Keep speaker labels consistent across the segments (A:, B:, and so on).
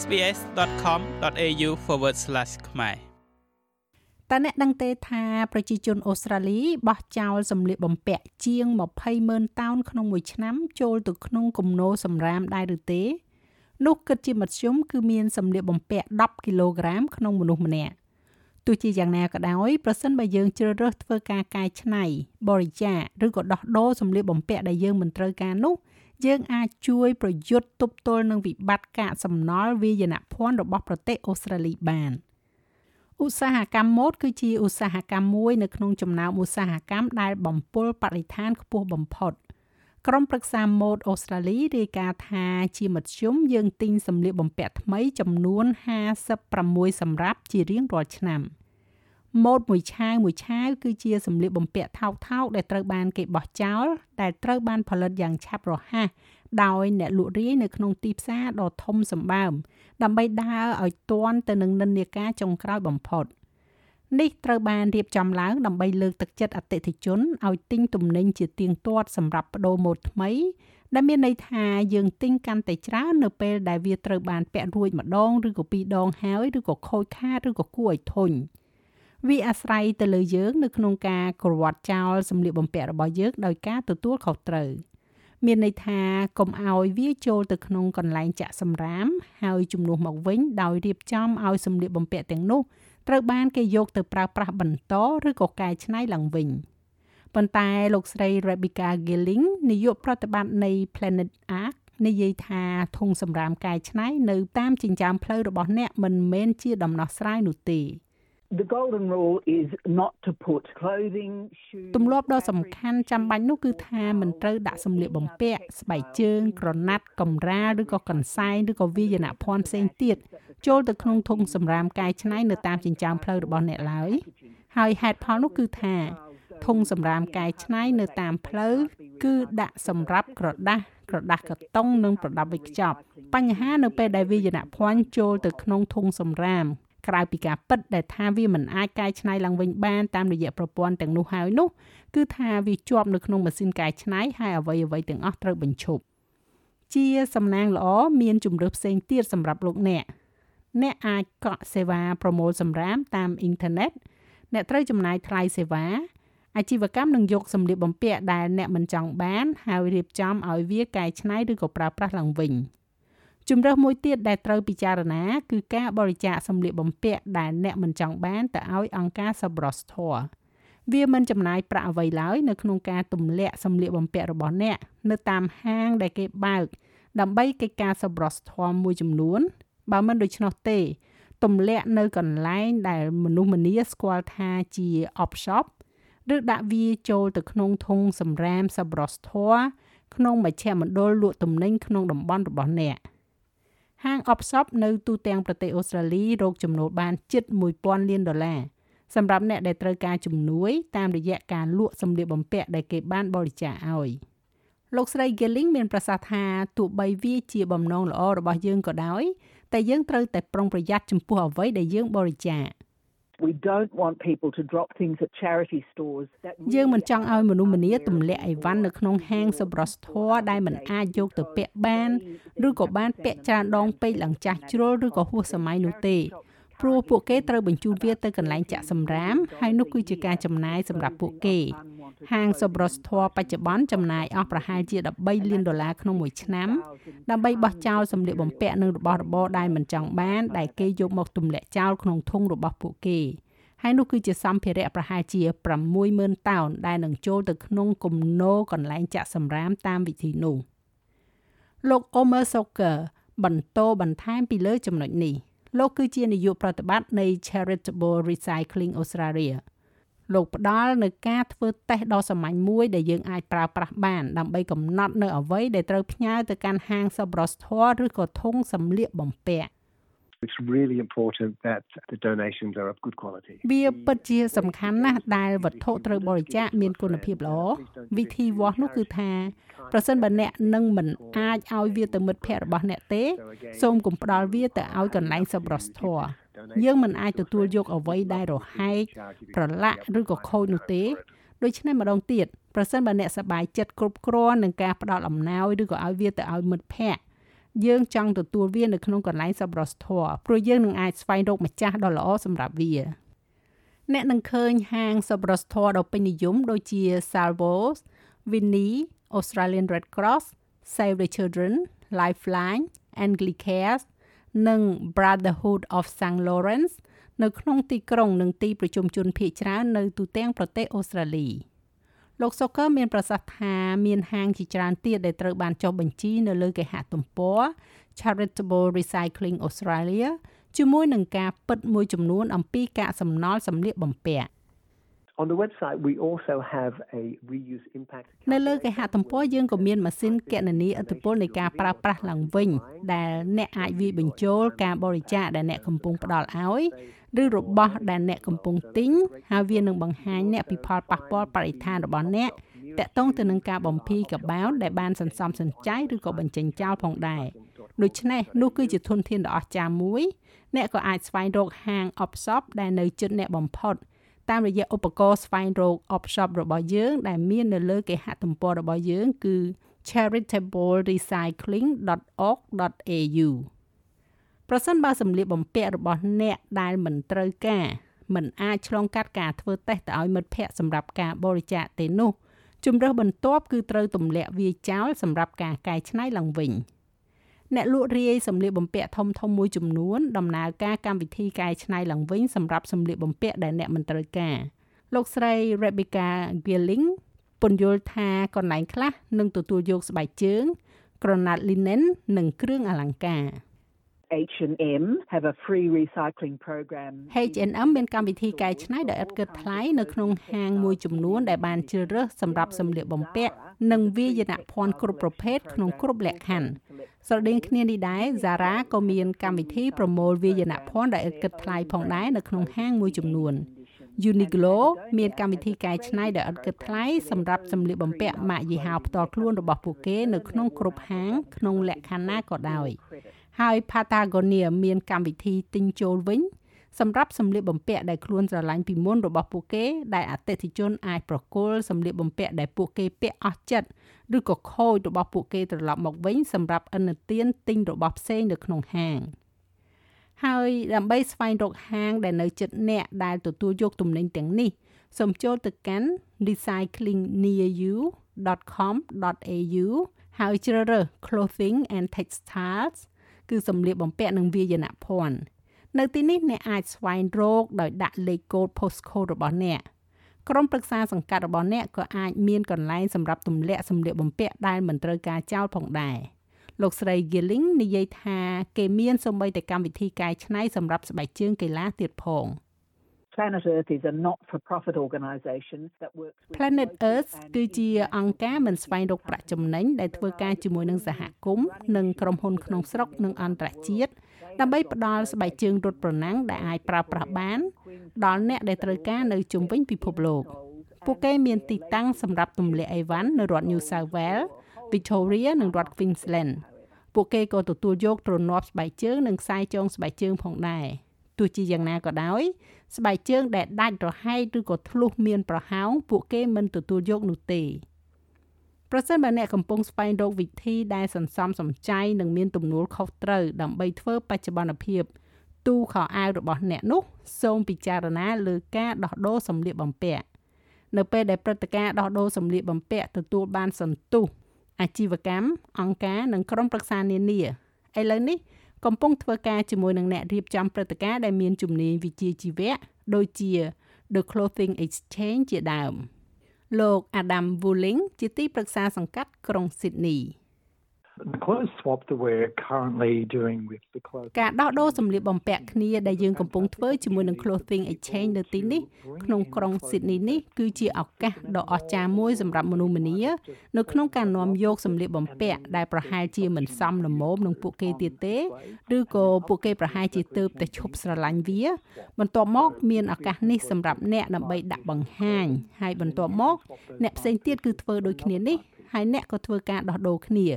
A: sbs.com.au/ ខ្មែរ
B: តើអ្នកដឹងទេថាប្រជាជនអូស្ត្រាលីបោះចោលសម្លៀកបំពាក់ជាង20ម៉ឺនតោនក្នុងមួយឆ្នាំចូលទៅក្នុងគំនរសម្រាមដែរឬទេនោះគិតជាមធ្យមគឺមានសម្លៀកបំពាក់10គីឡូក្រាមក្នុងមនុស្សម្នាក់ទោះជាយ៉ាងណាក៏ដោយប្រសិនបើយើងជ្រើសរើសធ្វើការកែច្នៃបរិច្ចាគឬក៏ដោះដូរសម្លៀកបំពាក់ដែលយើងមិនត្រូវការនោះ យើងអាចជួយប្រយុទ្ធទប់ទល់នឹងវិបត្តិកាកសំណល់វាយនភ័ណ្ឌរបស់ប្រទេសអូស្ត្រាលីបាន។ឧស្សាហកម្មម៉ូដគឺជាឧស្សាហកម្មមួយនៅក្នុងចំណោមឧស្សាហកម្មដែលបំពុលបរិស្ថានខ្ពស់បំផុតក្រុមប្រឹក្សាម៉ូដអូស្ត្រាលីរាយការណ៍ថាជាមធ្យមយើងទិញសម្លៀកបំពាក់ថ្មីចំនួន56សម្រាប់ជារៀងរាល់ឆ្នាំ ម៉ូដមួយឆាវមួយឆាវគឺជាសម្លៀកបំពាក់ថោកថោកដែលត្រូវបានគេបោះចោលដែលត្រូវបានផលិតយ៉ាងឆាប់រហ័សដោយអ្នកលក់រាយនៅក្នុងទីផ្សារដ៏ធំសម្បើមដើម្បីដើរឲ្យទាន់ទៅនឹងនិន្នាការចុងក្រោយបំផុតនេះត្រូវបានរៀបចំឡើងដើម្បីលើកទឹកចិត្តអតិថិជនឲ្យទិញទំនិញជាទៀងទាត់សម្រាប់បដូរម៉ូដថ្មីដែលមានន័យថាយើងទិញកាន់តែច្រើននៅពេលដែលវាត្រូវបានពាក់រួចម្ដងឬក៏ពីរដងហើយឬក៏ខូចខាតឬក៏គួរឲ្យធុញ វាអាស្រ័យទៅលើយើងនៅក្នុងការក្រវត្តចោលសម្លៀកបំពាក់របស់យើងដោយការទទួលខុសត្រូវ។មានន័យថាកុំឲ្យវាចូលទៅក្នុងកន្លែងចាក់សម្រាម ហើយជំនួសមកវិញដោយរៀបចំឲ្យសម្លៀកបំពាក់ទាំងនោះត្រូវបានគេយកទៅប្រើប្រាស់បន្តឬក៏កែច្នៃឡើងវិញប៉ុន្តែលោកស្រី Rebecca Gilling នាយកប្រតិបត្តិនៃ Planet Ark និយាយថាធុងសម្រាមកែច្នៃនៅតាមចិញ្ចើមផ្លូវរបស់អ្នកមិនមែនជាដំណោះស្រាយនោះទេ
C: The golden rule is not to put clothing
B: shoes ទម្លាប់ដ៏សំខាន់ចាំបាច់នោះគឺថាមិនត្រូវដាក់សម្លៀកបំពាក់ស្បែកជើងក្រណាត់កម្រាលឬក៏កន្សែងឬក៏វាយនភ័ណ្ឌផ្សេងទៀតចូលទៅក្នុងធុងសម្រាមកែច្នៃនៅតាមចិញ្ចើមផ្លូវរបស់អ្នកឡើយហើយហេតុផលនោះគឺថាធុងសម្រាមកែច្នៃនៅតាមផ្លូវគឺដាក់សម្រាប់ក្រដាស់ក្រដាស់កាតុងនិងប្រដាប់វេចខ្ចប់បញ្ហានៅពេលដែលវាយនភ័ណ្ឌចូលទៅក្នុងធុងសម្រាម ក្រៅពីការពិតដែលថាវាមិនអាចកែច្នៃឡើងវិញបានតាមរយៈប្រព័ន្ធទាំងនោះហើយនោះគឺថាវាជាប់នៅក្នុងម៉ាស៊ីនកែច្នៃហើយអ្វីអ្វីទាំងអស់ត្រូវបញ្ឈប់ជាសំណាងល្អមានជំរើសផ្សេងទៀតសម្រាប់លោកអ្នកអ្នកអាចកក់សេវាប្រមូលសម្រាមតាមអ៊ីនធឺណិតអ្នកត្រូវចំណាយថ្លៃសេវាអាជីវកម្មនឹងយកសម្លៀកបំពាក់ដែលអ្នកមិនចង់បានហើយរៀបចំឲ្យវាកែច្នៃឬក៏ប្រើប្រាស់ឡើងវិញ។ ជំរើសមួយទៀតដែលត្រូវពិចារណា គឺការបរិច្ចាគសម្លៀកបំពាក់ដែលអ្នកមិនចង់បានទៅឲ្យអង្គការសប្បុរសធម៌វាមិនចំណាយប្រាក់អ្វីឡើយនៅក្នុងការទម្លាក់សម្លៀកបំពាក់របស់អ្នក នៅតាមហាងដែលគេបើក ដើម្បីកិច្ចការសប្បុរសធម៌មួយចំនួន បើមិនដូច្នោះទេទម្លាក់នៅកន្លែងដែលមនុស្សម្នាស្គាល់ថាជា op shop ឬដាក់វាចូលទៅក្នុងធុងសម្រាមសប្បុរសធម៌ក្នុងមជ្ឈមណ្ឌលលក់ទំនិញក្នុងតំបន់របស់អ្នក។ ហាងអបសពនៅទូទាំងប្រទេសអូស្ត្រាលីរកចំណូលបានជិត1000លានដុល្លារសម្រាប់អ្នកដែលត្រូវការជំនួយតាមរយៈការលក់សម្លៀកបំពាក់ដែលគេបានបរិច្ចាគឲ្យលោកស្រី Gelling មានប្រសាសន៍ថាទោះបីវាជាបំណងល្អរបស់យើងក៏ដោយតែយើងត្រូវតែប្រុងប្រយ័ត្នចំពោះអ្វីដែលយើងបរិច្ចាគ
C: We don't want people to drop things at charity stores that
B: យើងមិនចង់ឲ្យមនុស្សម្នាទម្លាក់អីវ៉ាន់នៅក្នុងហាងសប្បុរសធម៌ដែលមិនអាចយកទៅពាក់បានឬក៏បានពាក់ច្រើនដងពេកឡើងចាស់ជ្រុលឬក៏ហួសសម័យនោះទេ ព្រោះពួកគេត្រូវបញ្ជូនវាទៅកន្លែងចាក់សម្រាមហើយនោះគឺជាការចំណាយសម្រាប់ពួកគេ ហាងសប្បុរសធម៌បច្ចុប្បន្នចំណាយអស់ប្រហែលជា13លានដុល្លារក្នុងមួយឆ្នាំដើម្បីបោះចោលសម្លៀកបំពាក់និងរបស់របរដែលមិនចង់បាន ដែលគេយកមកទម្លាក់ចោលក្នុងធុងរបស់ពួកគេហើយនោះគឺជាសម្ភារៈប្រហែលជា60000តោនដែលនឹងចូលទៅក្នុងគំនរកន្លែងចាក់សម្រាមតាមវិធីនោះលោក Omer Soker បន្តបន្ថែមពីលើចំណុចនេះ លោកគឺជានាយកប្រតិបត្តិនៃ Charitable Recycling Australia លោកផ្ដល់នៅការធ្វើតេស្តដ៏សាមញ្ញមួយដែលយើងអាចប្រើប្រាស់បានដើម្បីកំណត់នៅអ្វីដែលត្រូវផ្ញើទៅកាន់ហាងសប្បុរសធម៌ឬក៏ធុងសម្លៀកបំពាក់
D: It's really important that the donations are of good quality.
B: វាពិតជាសំខាន់ណាស់ដែលវត្ថុត្រូវបរិច្ចាគមានគុណភាពល្អវិធីវាស់នោះគឺថាប្រសិនបើអ្នកនឹងមិនអាចឲ្យវាទៅមិត្តភ័ក្តិរបស់អ្នកទេសូមកុំផ្ដល់វាទៅឲ្យកន្លែងសប្បុរសធម៌យើងមិនអាចទទួលយកអ្វីដែលរហែកប្រឡាក់ឬក៏ខូចនោះទេដូច្នេះម្ដងទៀតប្រសិនបើអ្នកសប្បាយចិត្តគ្រប់គ្រាន់នឹងការផ្ដល់អំណោយឬក៏ឲ្យវាទៅឲ្យមិត្តភ័ក្តិ យើងចង់ទទួលវានៅក្នុងកន្លែងសប្បុរសធម៌ព្រោះយើងនឹងអាចស្វែងរកម្ចាស់ដ៏ល្អសម្រាប់វាអ្នកនឹងឃើញហាងសប្បុរសធម៌ដ៏ពេញនិយមដូចជា Salvos, Vinny, Australian Red Cross, Save the Children, Lifeline, Anglicare និង Brotherhood of St Lawrence នៅក្នុងទីក្រុងនិងទីប្រជុំជនភាគច្រើននៅទូទាំងប្រទេសអូស្ត្រាលី លោក Soker មានប្រសាសន៍ថាមានហាងជាច្រើនទៀតដែលត្រូវបានចុះបញ្ជីនៅលើគេហទំព័រ Charitable Recycling Australia ជាមួយនឹងការពិតមួយចំនួនអំពីកាកសំណល់សម្លៀកបំពាក់
D: On the website, we also have a reuse impact.
B: នៅលើគេហទំព័រយើងក៏មានម៉ាស៊ីនគណនាឥទ្ធិពលនៃការប្រើប្រាស់ឡើងវិញដែលអ្នកអាចវាយបញ្ចូលការបរិច្ចាគដែលអ្នកកំពុងផ្ដល់ឲ្យឬរបស់ដែលអ្នកកំពុងទិញហើយវានឹងបង្ហាញអ្នកពីផលប៉ះពាល់បរិស្ថានរបស់អ្នកតកតងទៅនឹងការបំភីកបោនដែលបានសន្សំសំចៃឬក៏បញ្ចេញចោលផងដែរដូច្នេះនោះគឺជាធនធានដ៏អស្ចារ្យមួយ អ្នកក៏អាចស្វែងរកហាង Opshop ដែលនៅជិតអ្នកបំផុត តាមរយៈឧបករណ៍ស្វែងរក Opshop របស់យើង ដែលមាននៅលើគេហទំព័ររបស់យើងគឺ charitablerecycling.org.au ប្រសិនបើសម្លៀកបំពាក់របស់អ្នកដែលមិនត្រូវការមិនអាចឆ្លងកាត់ការធ្វើតេស្តទៅឲ្យមិត្តភ័ក្តិសម្រាប់ការបរិច្ចាគទេនោះជំរើសបន្ទាប់គឺត្រូវទម្លាក់វាចោលសម្រាប់ការកែច្នៃឡើងវិញ អ្នកលក់រាយសម្លៀកបំពាក់ធំធំមួយចំនួនដំណើរការកម្មវិធីកែច្នៃឡើងវិញសម្រាប់សម្លៀកបំពាក់ដែលអ្នកមិនត្រូវការលោកស្រី Rebecca Gilling ពន្យល់ថាកន្លែងខ្លះនឹងទទួលយកស្បែកជើង ក្រណាត់ linen និងគ្រឿងអលង្ការ
C: H&M have a free recycling program.
B: H&M មានកម្មវិធីកែច្នៃដោយឥតគិតថ្លៃនៅក្នុងហាងមួយចំនួនដែលបានជ្រើសរើសសម្រាប់សម្លៀកបំពាក់និងវាយនភ័ណ្ឌគ្រប់ប្រភេទក្នុងគ្រប់លក្ខខណ្ឌ ស្រដៀងគ្នានេះដែរ Zara ក៏មានកម្មវិធីប្រមូលវាយនភ័ណ្ឌដែលឥតគិតថ្លៃផងដែរនៅក្នុងហាងមួយចំនួន Uniqlo មានកម្មវិធីកែច្នៃដែលឥតគិតថ្លៃសម្រាប់សម្លៀកបំពាក់ម៉ាកយីហោផ្ទាល់ខ្លួនរបស់ពួកគេនៅក្នុងគ្រប់ហាងក្នុងលក្ខខណ្ឌណាក៏ដោយហើយ Patagonia មានកម្មវិធីទិញចូលវិញ សម្រាប់សម្លៀកបំពាក់ដែលខ្លួនស្រឡាញ់ពីមុនរបស់ពួកគេដែលអតិថិជនអាចប្រគល់សម្លៀកបំពាក់ដែលពួកគេពាក់អស់ចិត្តឬក៏ខូចរបស់ពួកគេត្រឡប់មកវិញសម្រាប់ឥណទានទិញរបស់ផ្សេងនៅក្នុងហាងហើយដើម្បីស្វែងរកហាងដែលនៅជិតអ្នកដែលទទួលយកទំនិញទាំងនេះសូមចូលទៅកាន់ recyclingnearyou.com.au ហើយជ្រើសរើស clothing and textiles គឺសម្លៀកបំពាក់និងវាយនភ័ណ្ឌ នៅទីនេះអ្នកអាចស្វែងរកដោយដាក់លេខកូដ postcode របស់អ្នកក្រុមប្រឹក្សាសង្កាត់របស់អ្នកក៏អាចមានកន្លែងសម្រាប់ទម្លាក់សម្លៀកបំពាក់ដែលមិនត្រូវការចោលផងដែរលោកស្រី Gilling និយាយថាគេមានសូម្បីតែកម្មវិធីកែច្នៃសម្រាប់ស្បែកជើងកីឡាទៀតផង
C: Planet Earth is a not-for-profit organisation that works with
B: Planet Earth គឺជាអង្គការមិនស្វែងរកប្រាក់ចំណេញដែលធ្វើការជាមួយនឹងសហគមន៍និងក្រុមហ៊ុនក្នុងស្រុកនិងអន្តរជាតិ ដើម្បីផ្ដល់ស្បែកជើងរត់ប្រណាំងដែលអាចប្រើប្រាស់បាន ដល់អ្នកដែលត្រូវការនៅជុំវិញពិភពលោកពួកគេមានទីតាំងសម្រាប់ទម្លាក់អីវ៉ាន់នៅរដ្ឋ New South Wales, Victoria និងរដ្ឋ Queensland ពួកគេក៏ទទួលយកទ្រនាប់ស្បែកជើងនិងខ្សែចងស្បែកជើងផងដែរទោះជាយ៉ាងណាក៏ដោយស្បែកជើងដែលដាច់រហែកឬក៏ធ្លុះមានប្រហោងពួកគេមិនទទួលយកនោះទេ ប្រសិនបើអ្នកកំពុងស្វែងរកវិធីដែលសន្សំសំចៃនិងមានទំនួលខុសត្រូវដើម្បីធ្វើបច្ចុប្បន្នភាពទូខោអាវរបស់អ្នកនោះសូមពិចារណាលើការដោះដូរសម្លៀកបំពាក់នៅពេលដែលព្រឹត្តិការណ៍ដោះដូរសម្លៀកបំពាក់ទទួលបានសន្ទុះអាជីវកម្មអង្គការនិងក្រុមប្រឹក្សានានាឥឡូវនេះកំពុងធ្វើការជាមួយនឹងអ្នករៀបចំព្រឹត្តិការណ៍ដែលមានជំនាញវិជ្ជាជីវៈដូចជា The Clothing Exchange ជាដើម លោក Adam Wooling ជាទីប្រឹក្សាសង្កាត់ក្រុង Sydney ការដោះដូរសម្លៀកបំពាក់គ្នាដែលយើងកំពុងធ្វើជាមួយនឹង Clothing Exchange នៅទីនេះក្នុងក្រុង Sydney នេះគឺជាឱកាសដ៏អស្ចារ្យមួយសម្រាប់មនុស្សម្នានៅក្នុងការនាំយកសម្លៀកបំពាក់ដែលប្រហែលជាមិនសមល្មមនឹងពួកគេទៀតទេឬក៏ពួកគេប្រហែលជាទៅតែឈប់ស្រឡាញ់វា បន្ទាប់មក មានឱកាសនេះសម្រាប់អ្នកដើម្បីដាក់បង្ហាញហើយបន្ទាប់មក អ្នកផ្សេងទៀតគឺធ្វើដូចគ្នានេះ ហើយអ្នកក៏ធ្វើការដោះដូរគ្នា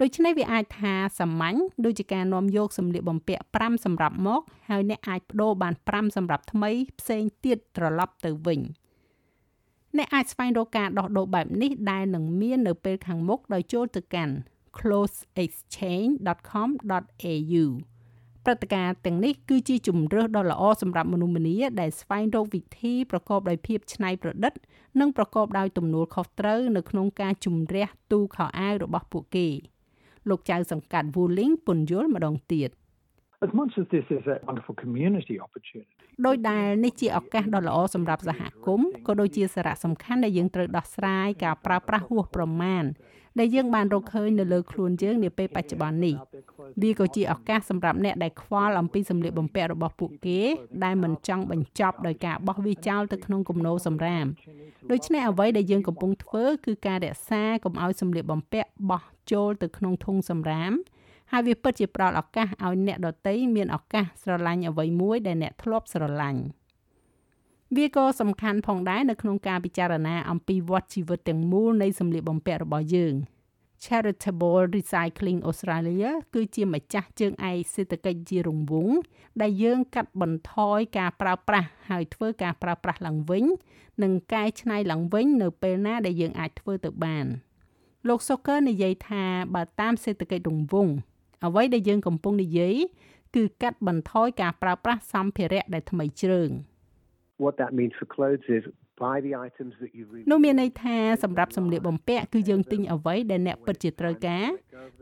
B: ដូច្នេះវាអាចថាសាមញ្ញដូចជាការនាំយកសម្លៀកបំពាក់5សម្រាប់មក ហើយអ្នកអាចបដូរបាន5សម្រាប់ថ្មីផ្សេងទៀតត្រឡប់ទៅវិញអ្នកអាចស្វែងរកការដោះដូរបែបនេះដែលនឹងមាននៅពេលខាងមុខដោយចូលទៅកាន់ closeexchange.com.au ព្រឹត្តិការណ៍ទាំងនេះគឺជាជំរើសដ៏ល្អសម្រាប់មនុស្សម្នាដែលស្វែងរកវិធីប្រកបដោយភាពច្នៃប្រឌិត និងប្រកបដោយទំនួលខុសត្រូវនៅក្នុងការជំរះទូខោអាវរបស់ពួកគេលោកចៅសង្កាត់ Wuling ពន្យល់ម្ដងទៀត
E: As much as this is a wonderful community opportunity,
B: ដោយដែលនេះជាឱកាសដ៏ល្អសម្រាប់សហគមន៍ក៏ដូចជាសារៈសំខាន់ដែលយើងត្រូវដោះស្រាយការប្រើប្រាស់ហួសប្រមាណដែលយើងបានរកឃើញនៅលើខ្លួនយើងនាពេលបច្ចុប្បន្ននេះ វាក៏ជាឱកាសសម្រាប់អ្នកដែលខ្វល់អំពីសម្លៀកបំពាក់របស់ពួកគេ ដែលមិនចង់បញ្ចប់ដោយការបោះវាចោលទៅក្នុងគំនរសម្រាមដូច្នេះអ្វីដែលយើងកំពុងធ្វើគឺការរក្សាកុំឲ្យសម្លៀកបំពាក់បោះចូលទៅក្នុងធុងសម្រាមហើយវាពិតជាផ្ដល់ឱកាសឲ្យអ្នកដទៃមានឱកាសស្រឡាញ់អ្វីមួយដែលអ្នកធ្លាប់ស្រឡាញ់វាក៏សំខាន់ផងដែរនៅក្នុងការពិចារណាអំពីវដ្តជីវិតទាំងមូលនៃសម្លៀកបំពាក់របស់យើង Charitable Recycling Australia គឺជាម្ចាស់ជើងឯកសេដ្ឋកិច្ចជារង្វង់ដែលយើងកាត់បន្ថយការប្រើប្រាស់ហើយធ្វើការប្រើប្រាស់ឡើងវិញនិងកែច្នៃឡើងវិញនៅពេលណាដែលយើងអាចធ្វើទៅបានលោក Soker និយាយថាបើតាមសេដ្ឋកិច្ចរង្វង់អ្វីដែលយើងកំពុងនិយាយគឺកាត់បន្ថយការប្រើប្រាស់សម្ភារៈដែលថ្មីជ្រើង
D: What that means for clothes is buy the items that you really
B: នោះមានន័យថាសម្រាប់សម្លៀកបំពាក់គឺយើងទិញអ្វីដែលអ្នកពិតជាត្រូវការ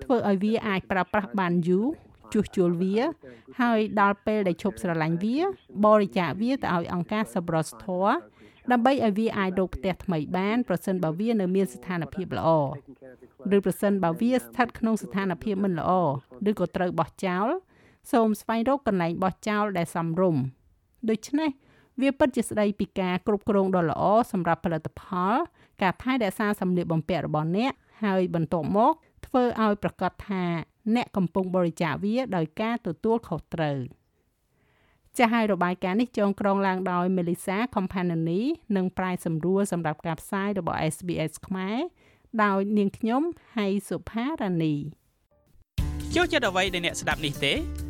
B: ធ្វើឲ្យវាអាចប្រើប្រាស់បានយូរជួសជុលវា ហើយដល់ពេលដែលឈប់ស្រឡាញ់វា បរិច្ចាគវាទៅឲ្យអង្គការសប្បុរសធម៌ដើម្បីឲ្យវាអាចរកផ្ទះថ្មីបានប្រសិនបើវានៅមានស្ថានភាពល្អឬប្រសិនបើវាស្ថិតក្នុងស្ថានភាពមិនល្អឬក៏ត្រូវបោះចោល សូមស្វែងរកកន្លែងបោះចោលដែលសមរម្យដូច្នេះ វាពិតជាស្ដីពីការគ្រប់គ្រងដ៏ល្អសម្រាប់ផលិតផល ការថែរក្សាសម្លៀកបំពាក់របស់អ្នកហើយបន្ទាប់មកធ្វើឲ្យប្រកាសថាអ្នកកំពុងបរិច្ចាគវាដោយការទទួលខុសត្រូវចាស់ហើយរបាយការណ៍នេះចងក្រងឡើងដោយ Melissa Companany និងប្រាយសម្រួលសម្រាប់ការផ្សាយរបស់ SBS ខ្មែរដោយនាងខ្ញុំហៃសុផារ៉ានី
A: ចូលចិត្តអ្វីដែលអ្នកស្ដាប់នេះទេ